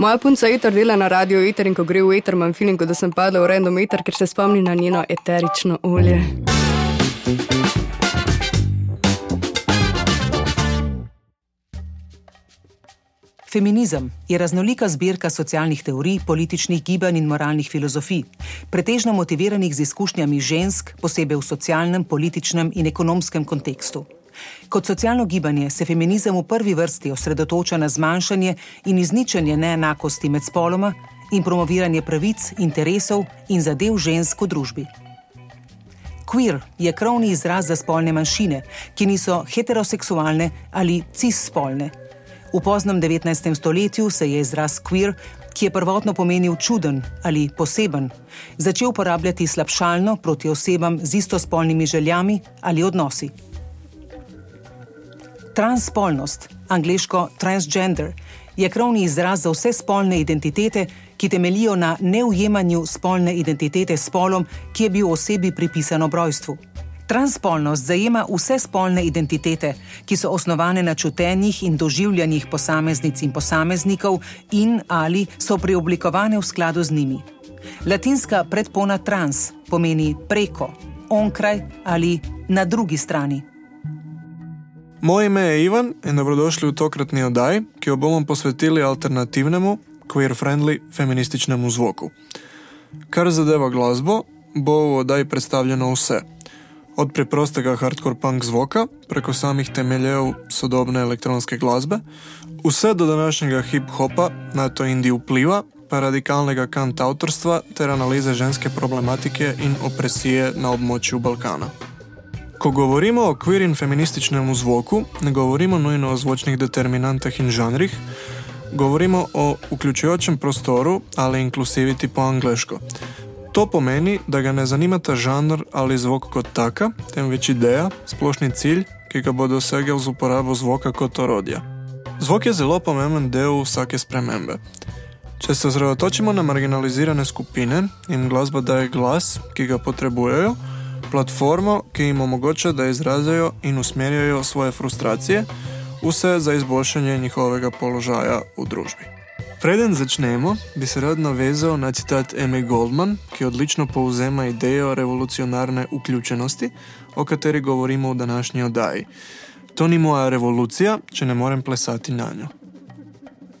Moja punca Eter dela na radio Eter in ko gre v Eter, imam feeling, da sem padla v random Eter, ker se spomni na njeno eterično olje. Feminizem je raznolika zbirka socialnih teorij, političnih gibanj in moralnih filozofij, pretežno motiviranih z izkušnjami žensk, posebej v socialnem, političnem in ekonomskem kontekstu. Kot socialno gibanje se feminizem v prvi vrsti osredotoča na zmanjšanje in izničenje neenakosti med spoloma in promoviranje pravic, interesov in zadev žensk v družbi. Queer je krovni izraz za spolne manjšine, ki niso heteroseksualne ali cisspolne. V poznem 19. stoletju se je izraz queer, ki je prvotno pomenil čuden ali poseben, začel uporabljati slabšalno proti osebam z istospolnimi željami ali odnosi. Transspolnost, angliško transgender, je krovni izraz za vse spolne identitete, ki temelijo na neujemanju spolne identitete s spolom, ki je bil osebi pripisan ob rojstvu. Transpolnost zajema vse spolne identitete, ki so osnovane na čutenjih in doživljanjih posameznic in posameznikov, in ali so preoblikovane v skladu z njimi. Latinska predpona trans pomeni preko, onkraj ali na drugi strani. Moje ime je Ivan in dobrodošli v tokratni oddaji, ki jo bomo posvetili alternativnemu, queer-friendly, feminističnemu zvoku. Kar zadeva glasbo, bo v oddaji predstavljeno vse od preprostega hardcore punk zvoka preko samih temeljev sodobne elektronske glasbe, vse do današnjega hip-hopa, na to indij vpliva, pa radikalnega kantautorstva ter analize ženske problematike in opresije na območju Balkana. Ko govorimo o queer in feminističnem zvoku, ne govorimo nujno o zvočnih determinantah in žanrih, govorimo o vključujočem prostoru ali inkluziviti po angliško. To pomeni, da ga ne zanima ta žanr ali zvok kot taka, temveč ideja, splošni cilj, ki ga bo dosegel z uporabo zvoka kot orodja. Zvok je zelo pomemben del vsake spremembe. Če se osredotočimo na marginalizirane skupine, jim glasba daje glas, ki ga potrebujejo, platformo, ki jim omogoča, da izrazijo in usmerjajo svoje frustracije, vse za izboljšanje njihovega položaja v družbi. Preden začnemo, bi se rad navezal na citat Amy Goldman, ki odlično povzema idejo revolucionarne vključenosti, o kateri govorimo v današnji oddaji. To ni moja revolucija, če ne morem plesati na njo.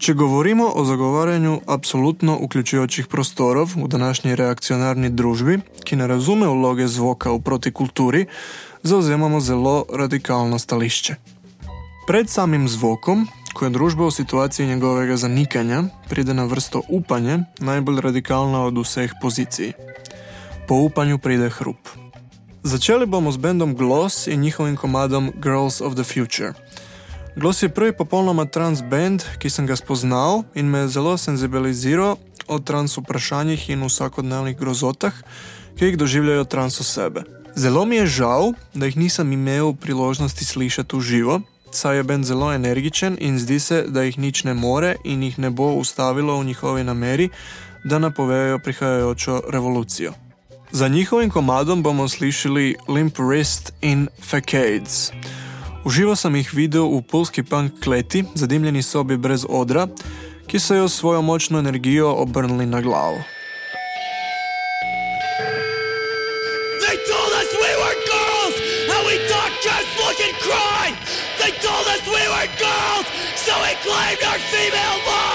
Če govorimo o zagovarjanju absolutno vključujočih prostorov v današnji reakcionarni družbi, ki ne razume vloge zvoka v protikulturi, zauzemamo zelo radikalno stališče. Pred samim zvokom Ko je družba v situaciji njegovega zanikanja, pride na vrsto upanje, najbolj radikalna od vseh pozicij. Po upanju pride hrup. Začeli bomo z bendom Gloss in njihovim komadom Girls of the Future. Gloss je prvi popolnoma trans band, ki sem ga spoznal in me zelo senzibiliziral o trans vprašanjih in vsakodnevnih grozotah, ki jih doživljajo trans osebe. Zelo mi je žal, da jih nisem imel priložnosti slišati v živo, saj je Ben zelo energičen in zdi se, da jih nič ne more in jih ne bo ustavilo v njihovi nameri, da napovejo prihajajočo revolucijo. Za njihovim komadom bomo slišali Limp Wrist in Facades. Uživo sem jih videl v polski punk kleti, zadimljeni sobi brez odra, ki so jo svojo močno energijo obrnili na glavo. They told us we were girls, so we claimed our female lives.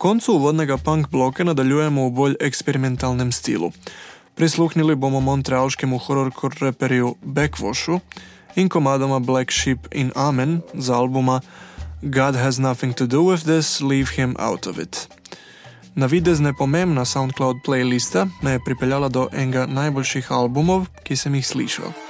Koncu uvodnega punk bloka nadaljujemo v bolj eksperimentalnem stilu. Prisluhnili bomo montrealskemu horrorcore reperju Backwashu in komadoma Black Sheep in Amen z albuma God Has Nothing to Do with This, Leave Him Out of It. Navidezne pomembna SoundCloud playlista me je pripeljala do enega najboljših albumov, ki sem jih slišal.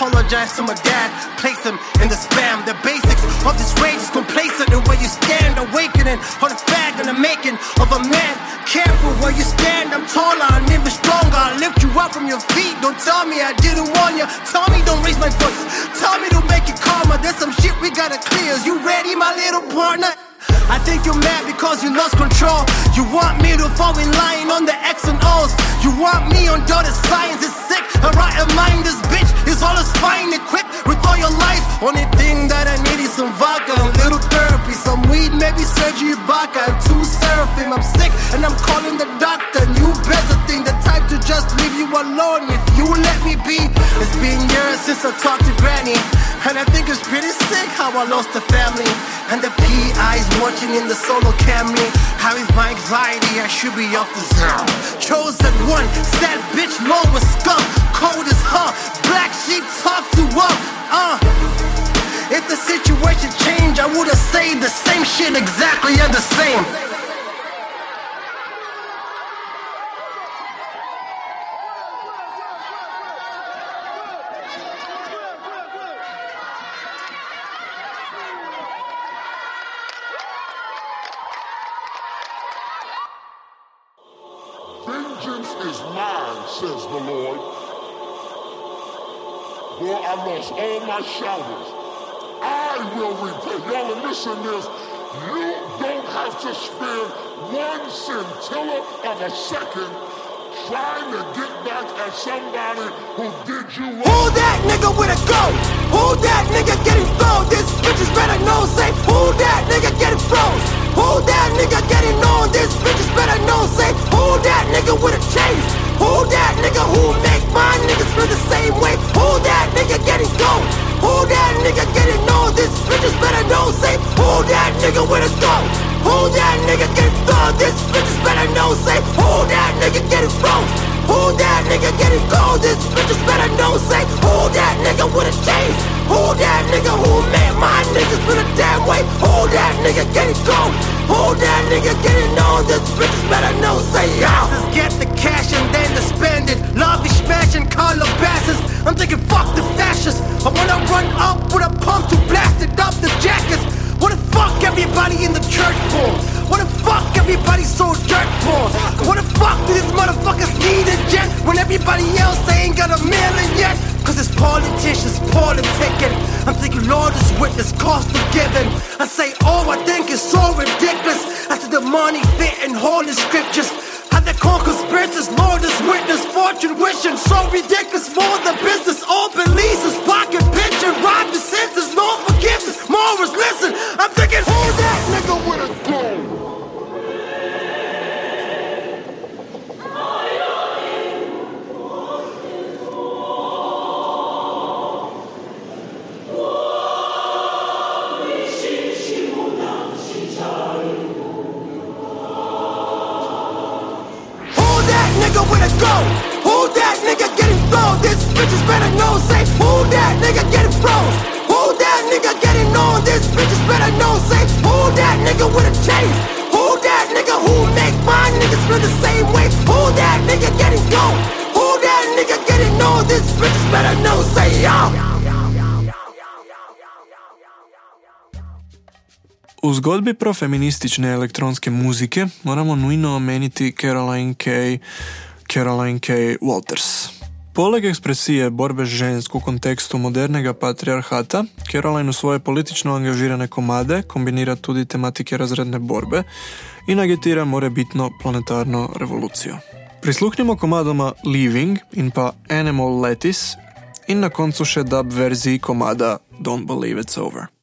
Apologize to my dad. Place him in the spam. The basics of this rage is complacent in where you stand. Awakening on the fag and the making of a man. Careful where you stand. I'm taller, I'm even stronger. I lift you up from your feet. Don't tell me I didn't warn you. Tell me don't raise my voice. Tell me to make it calmer. There's some shit we gotta clear. Is you ready, my little partner? I think you're mad because you lost control. You want me to fall in line on the X and O's. You want me on dotted science. It's sick. Alright, a mind this bitch is all is fine equipped with all your life. Only thing that I need is some vodka, a little therapy, some weed, maybe surgery, vodka. I'm too seraphim. I'm sick and I'm calling the doctor. You better to just leave you alone if you let me be. It's been years since I talked to Granny. And I think it's pretty sick how I lost the family. And the PI's watching in the solo Camry. How is my anxiety? I should be off the zone. Chosen one, sad bitch, low with scum. Cold as huh. Black sheep talk to up. Uh. If the situation changed, I would've said the same shit exactly and the same. Lost all my shouters. I will repay. Y'all are missing this. You don't have to spend one scintilla of a second trying to get back at somebody who did you wrong. Who that nigga with a go? Who that nigga getting thrown? This bitch is better know. Say, who that nigga getting froze? Who that nigga getting on? This bitch is better know. Say, who that nigga with a chase? Who that nigga who make my niggas feel the same way? Who that nigga getting gone? Who that nigga getting on? This bitches better know, say, who that nigga with a gun? Who that nigga getting thrown? This bitches better know, say, who that nigga getting thrown? Who that nigga getting gold? This bitches better know, say, who that nigga with a chain? Who that nigga who made my niggas feel the damn way? Who that nigga getting gold? Who that nigga getting on? This bitches better know, say, yo. Get the cash and then to spend it. Love is smashing Calabasas. I'm thinking, fuck the fascists. I wanna run up with a pump to blast it up the jackets. What the fuck everybody in the church for? What the fuck everybody so dirt for? What the fuck do these motherfuckers need a jet when everybody else ain't got a million yet? Cause it's politicians politicking. I'm thinking, Lord is witness, cost of giving. I say, oh, I think it's so ridiculous. I said the money fit in holy scriptures. How they call conspirators, Lord is witness, fortune wishing, so ridiculous. More than business, all is pocket pitching, rob the senses, no forgiveness. More is listen. I'm thinking, who's that flow. This bitch is better know. Say who that nigga getting froze. Who that nigga getting on? This bitch is better know. Say who that nigga with a chain. Who that nigga who make my niggas feel the same way. Who that nigga getting go? Who that nigga getting on? This bitch is better know. Say y'all. U zgodbi profeministične elektronske muzike moramo nujno omeniti Caroline K. Caroline K. Walters. Poleg ekspresije borbe žensk v kontekstu modernega patriarhata, Caroline v svoje politično angažirane komade kombinira tudi tematike razredne borbe in agitira morebitno planetarno revolucijo. Prisluhnimo komadoma Living in pa Animal Lettuce in na koncu še dub verziji komada Don't Believe It's Over.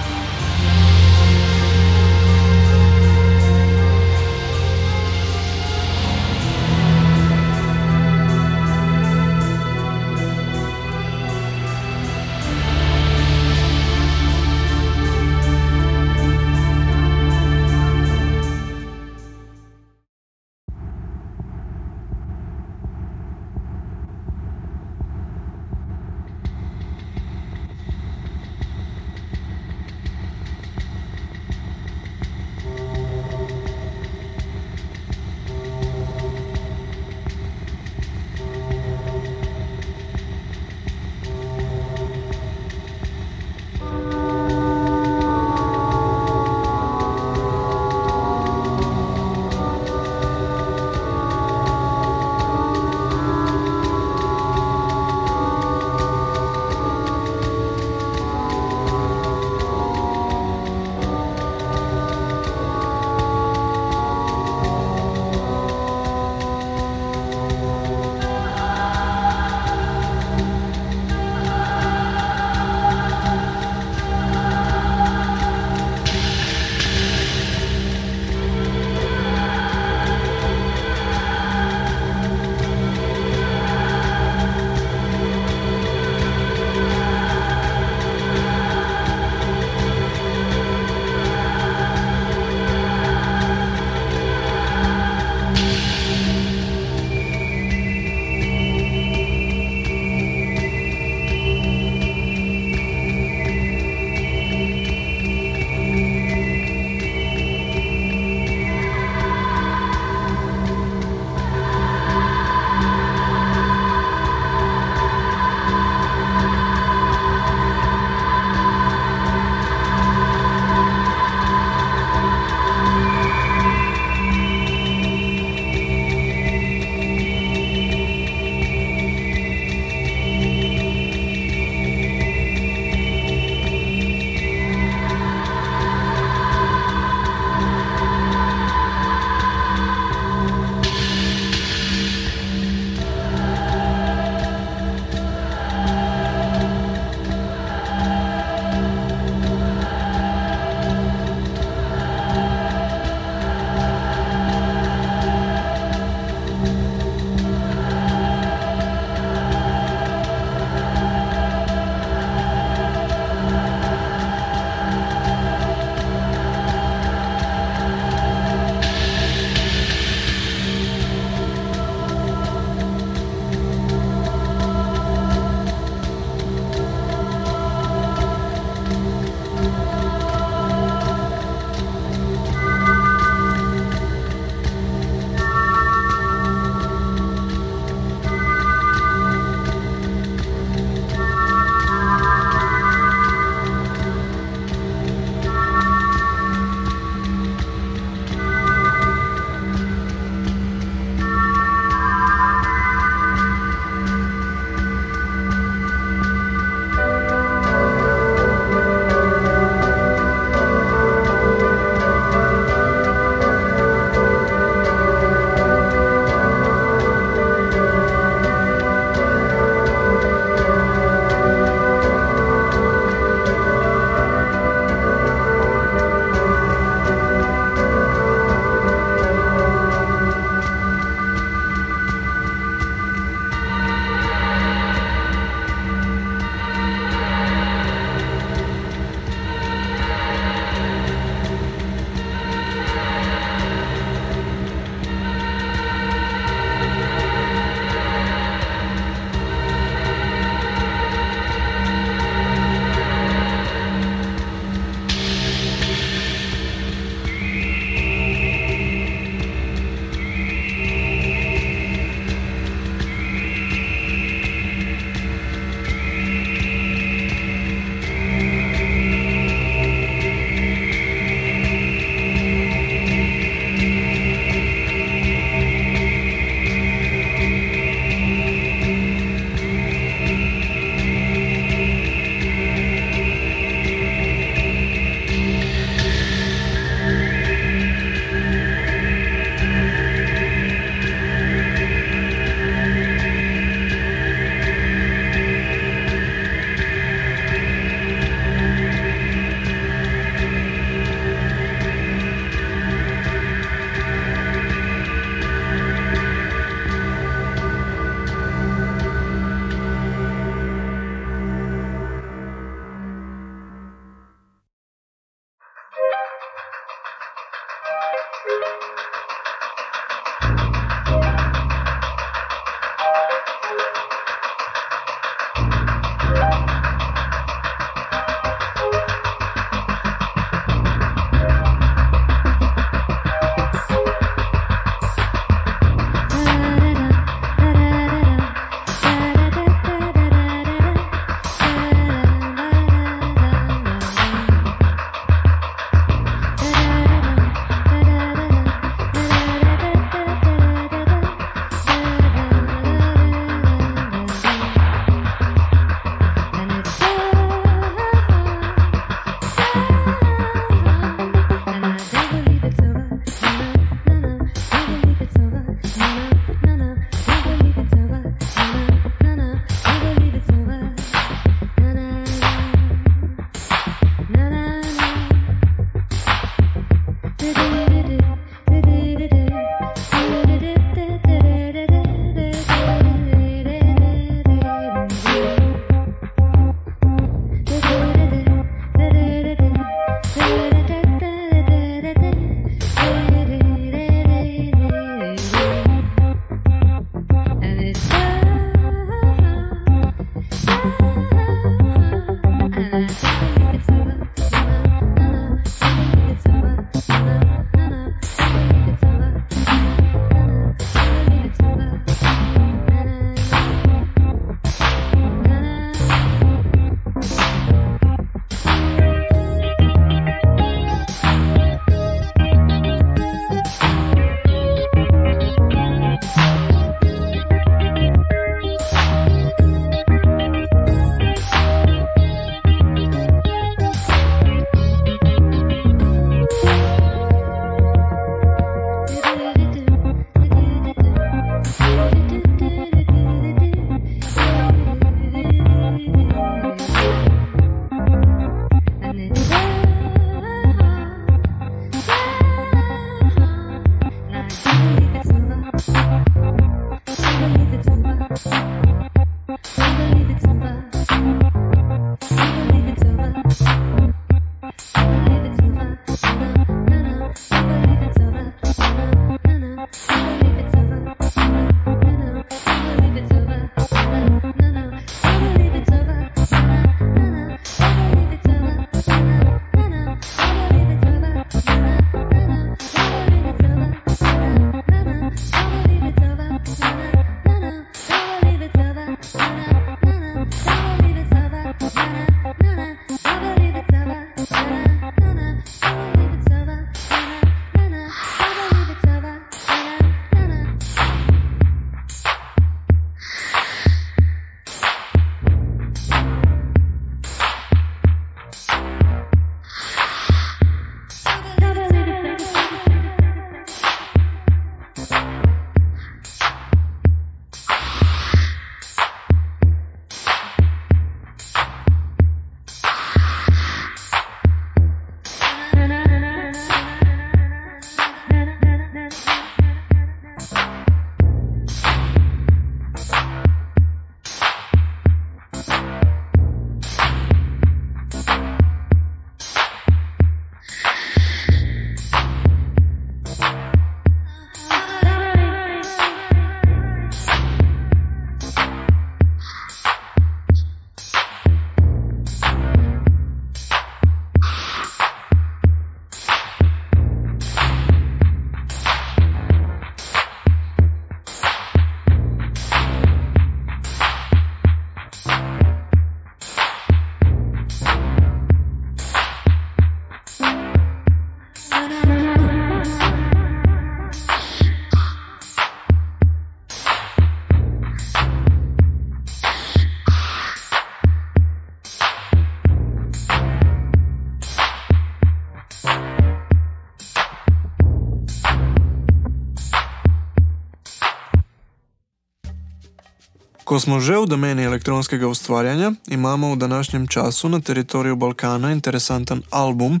Ko smo že v domeni elektronskega ustvarjanja, imamo v današnjem času na teritoriju Balkana interesanten album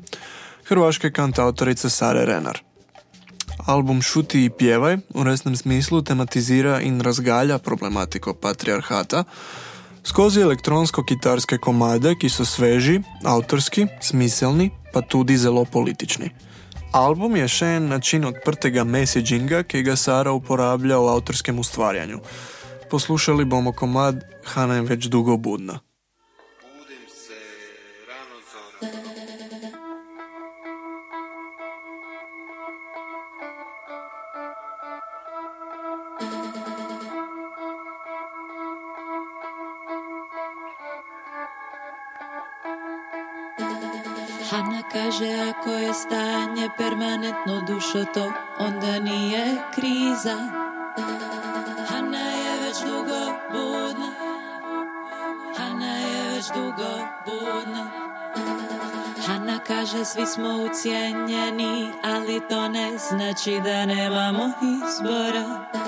hrvaške kantautorice Sare Renar. Album Šuti i pjevaj v resnem smislu tematizira in razgalja problematiko patriarhata skozi elektronsko-kitarske komade, ki so sveži, avtorski, smiselni, pa tudi zelo politični. Album je še en način odprtega messaginga, ki ga Sara uporablja v avtorskem ustvarjanju. Poslušali bomo komad Hana je več dolgo budna. Hana kaže ako je stanje permanentno dušo to onda nije kriza Kaže svi smo ucijenjeni ali to ne znači da nemamo izbora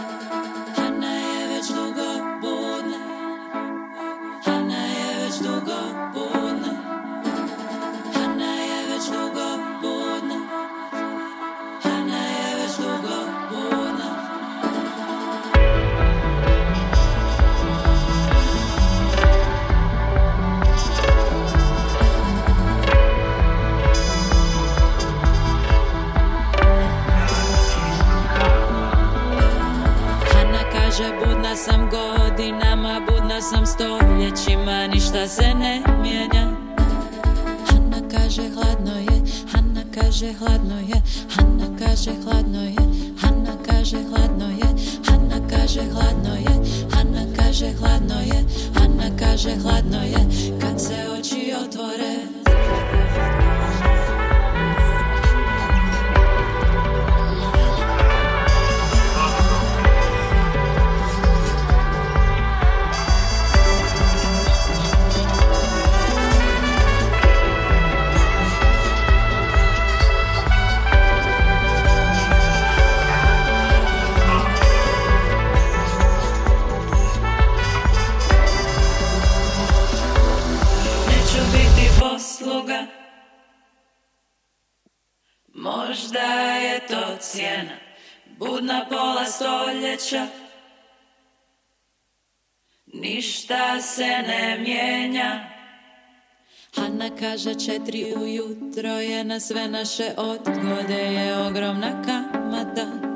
stoljećima Ništa se ne mijenja Hanna kaže hladno je, Hanna kaže hladno je, Hanna kaže hladno je, Hanna kaže hladno je, Hanna kaže hladno je, Hanna kaže hladno je, Hanna kaže hladno je, kad se oči otvore. Stoljeća. Ništa se ne mijenja. Hanna kaže četiri ujutro je na sve naše odgode. Je ogromna kamata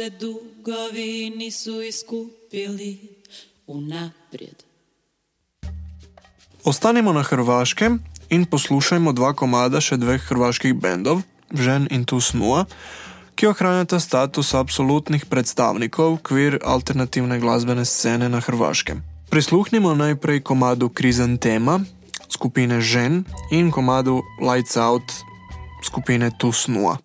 se dugovi nisu iskupili unaprijed. Ostanimo na Hrvaškem in poslušajmo dva komada še dveh hrvaških bendov, Žen in Tu Snua, ki ohranjata status absolutnih predstavnikov kvir alternativne glasbene scene na Hrvaškem. Prisluhnimo najprej komadu Krizantema skupine Žen in komadu Lights Out skupine Tu Snua.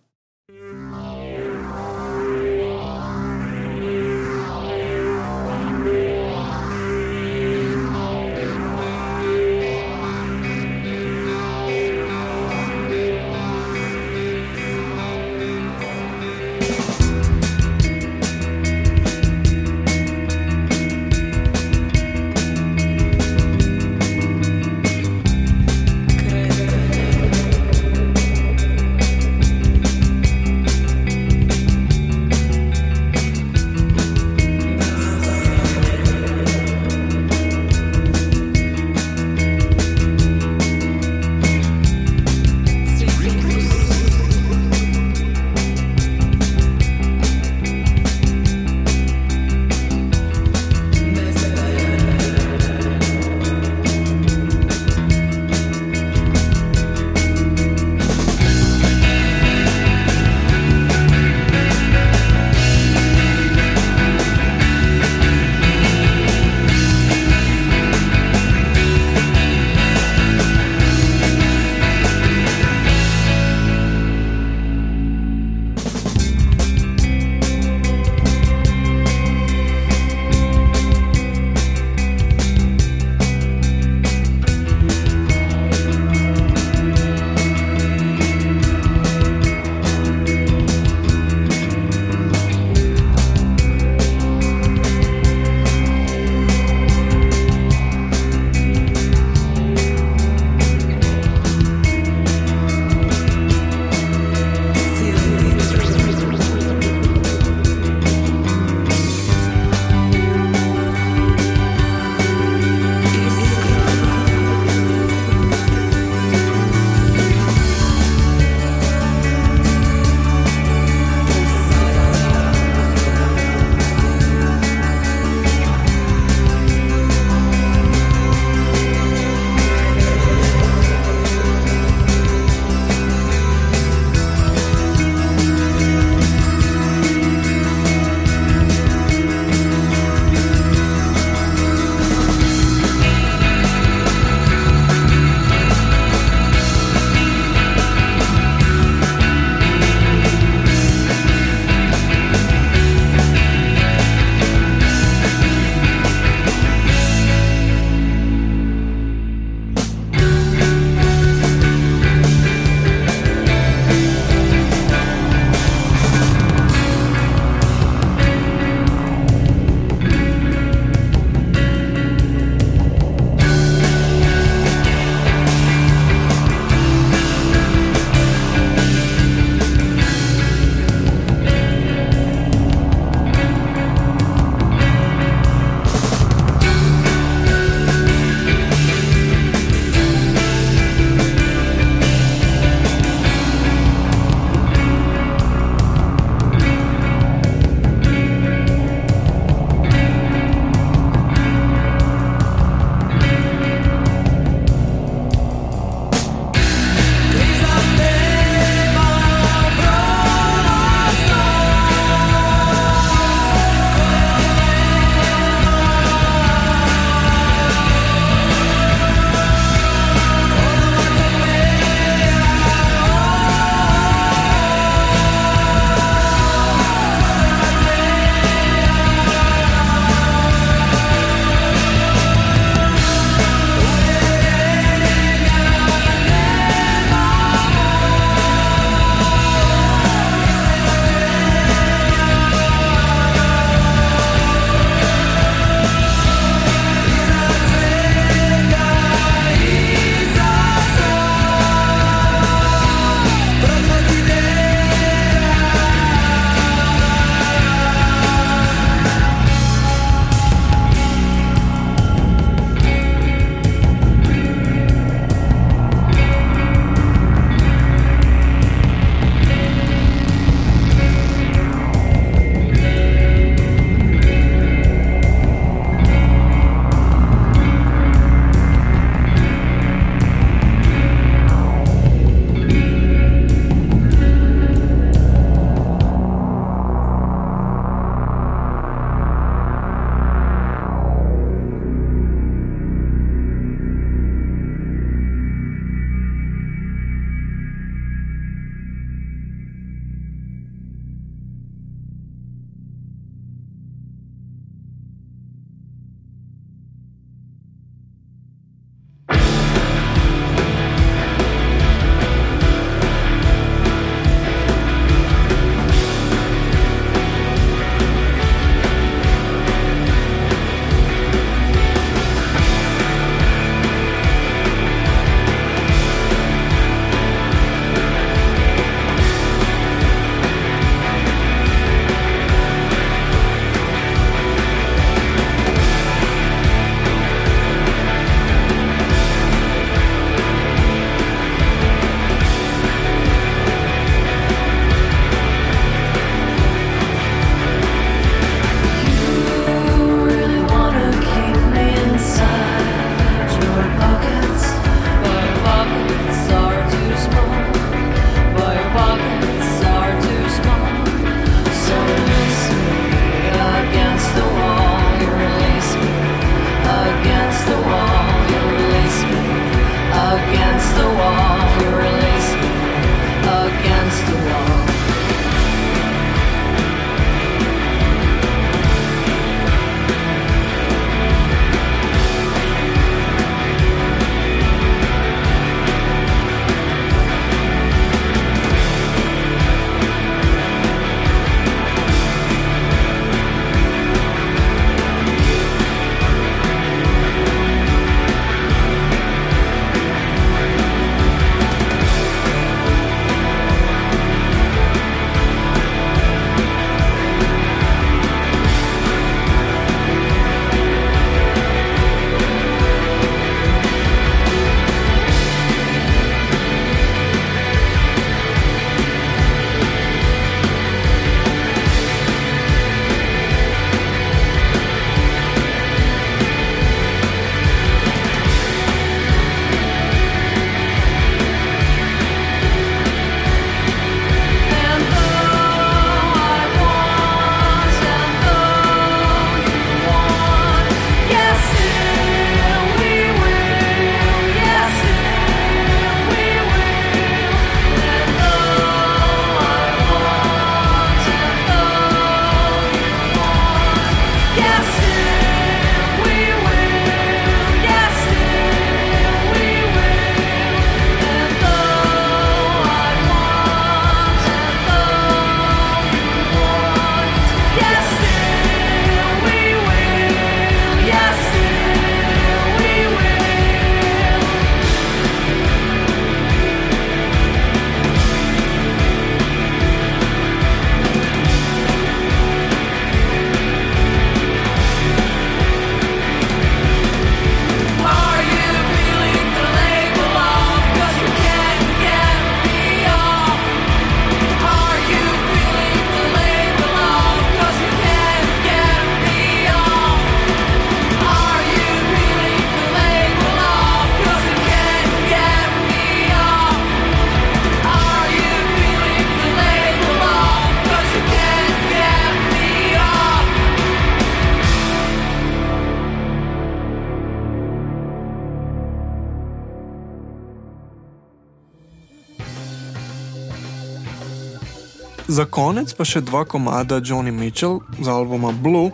Konec pa še dva komada Johnny Mitchell z albuma Blue,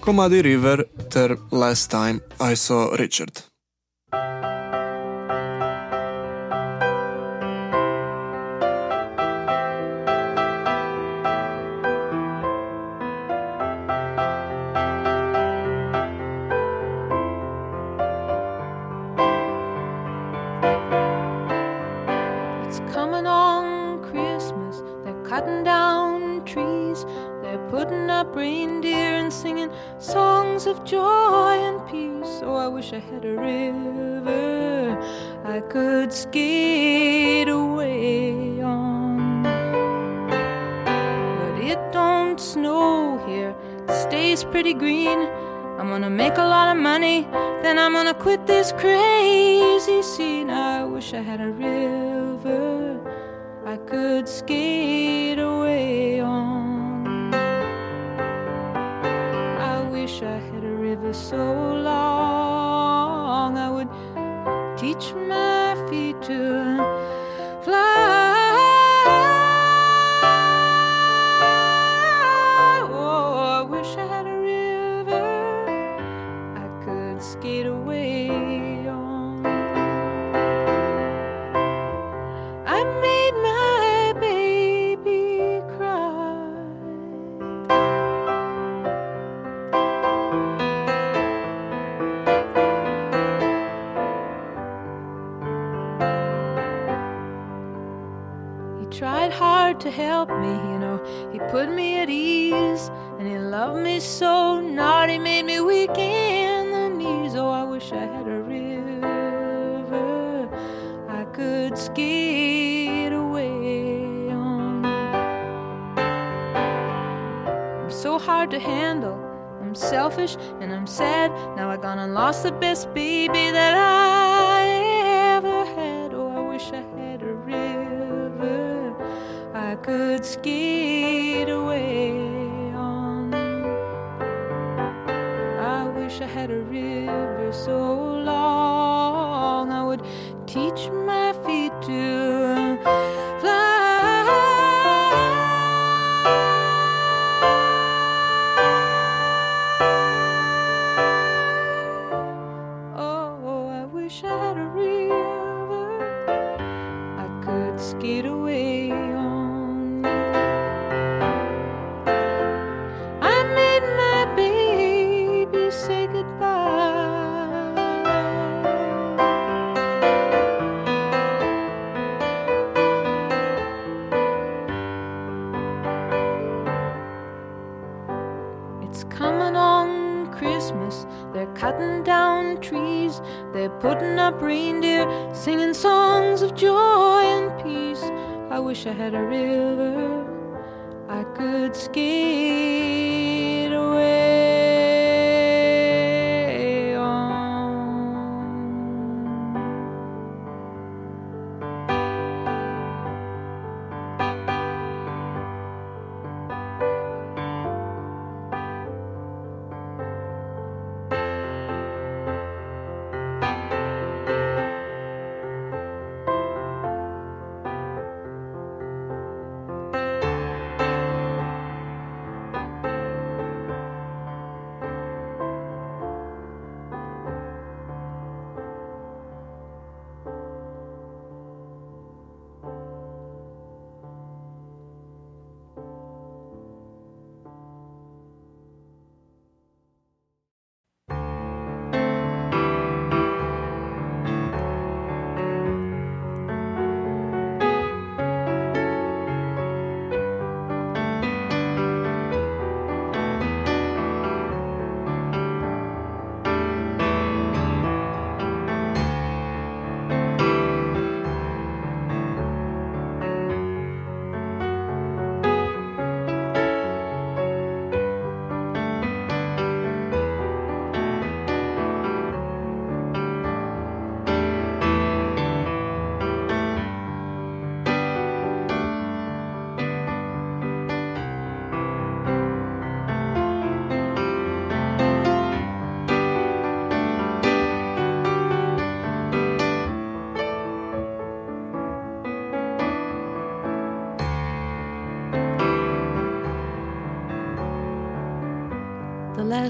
komadi River ter Last Time I Saw Richard. Had a river I could skate away on. But it don't snow here, it stays pretty green. I'm gonna make a lot of money, then I'm gonna quit this crazy scene. I wish I had a river to help me, you know. He put me at ease, and he loved me so. Not he made me weak in the knees. Oh, I wish I had a river I could skate away on. I'm so hard to handle. I'm selfish and I'm sad. Now I gone and lost the best baby that I Christmas. They're cutting down trees. They're putting up reindeer, singing songs of joy and peace. I wish I had a river I could skate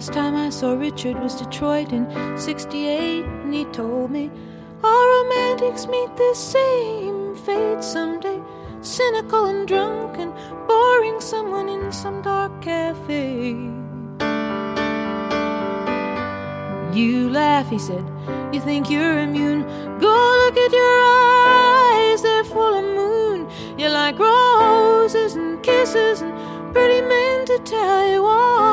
last time I saw Richard was Detroit in 68, and he told me all romantics meet the same fate someday. Cynical and drunk and boring someone in some dark cafe. You laugh, he said. You think you're immune. Go look at your eyes, they're full of moon. You like roses and kisses and pretty men to tell you all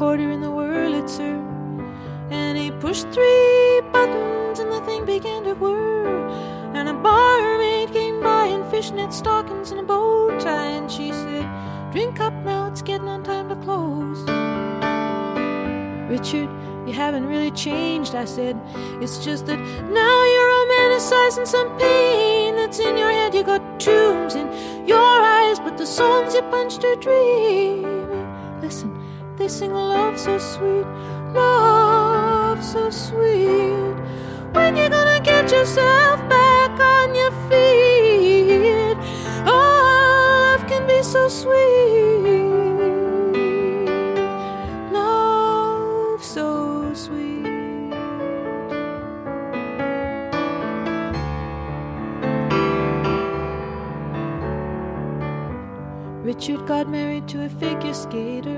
Quarter in the Wurlitzer and he pushed three buttons and the thing began to whir. And a barmaid came by in fishnet stockings and a bow tie and she said, Drink up now, it's getting on time to close. Richard, you haven't really changed, I said. It's just that now you're romanticizing some pain that's in your head. You got tombs in your eyes, but the songs you punched are dreaming. Sing love so sweet, love so sweet. When you gonna get yourself back on your feet? Oh, love can be so sweet. Love so sweet. Richard got married to a figure skater,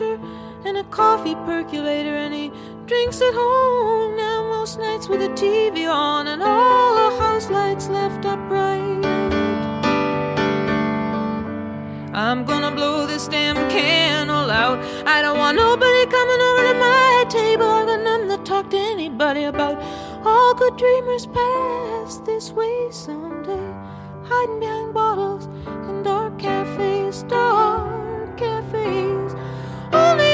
and a coffee percolator, and he drinks at home now most nights with the TV on and all the house lights left up bright. I'm gonna blow this damn candle out. I don't want nobody coming over to my table. I've got nothing to talk to anybody about. All good dreamers pass this way someday, hiding behind bottles in dark cafes, dark cafes. Only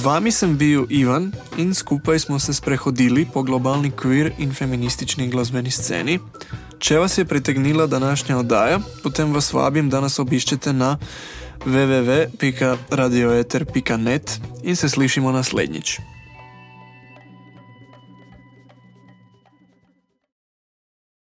Z vami sem bil Ivan in skupaj smo se sprehodili po globalni queer in feministični glasbeni sceni. Če vas je pritegnila današnja oddaja, potem vas vabim, da nas obiščete na www.radioeter.net in se slišimo naslednjič.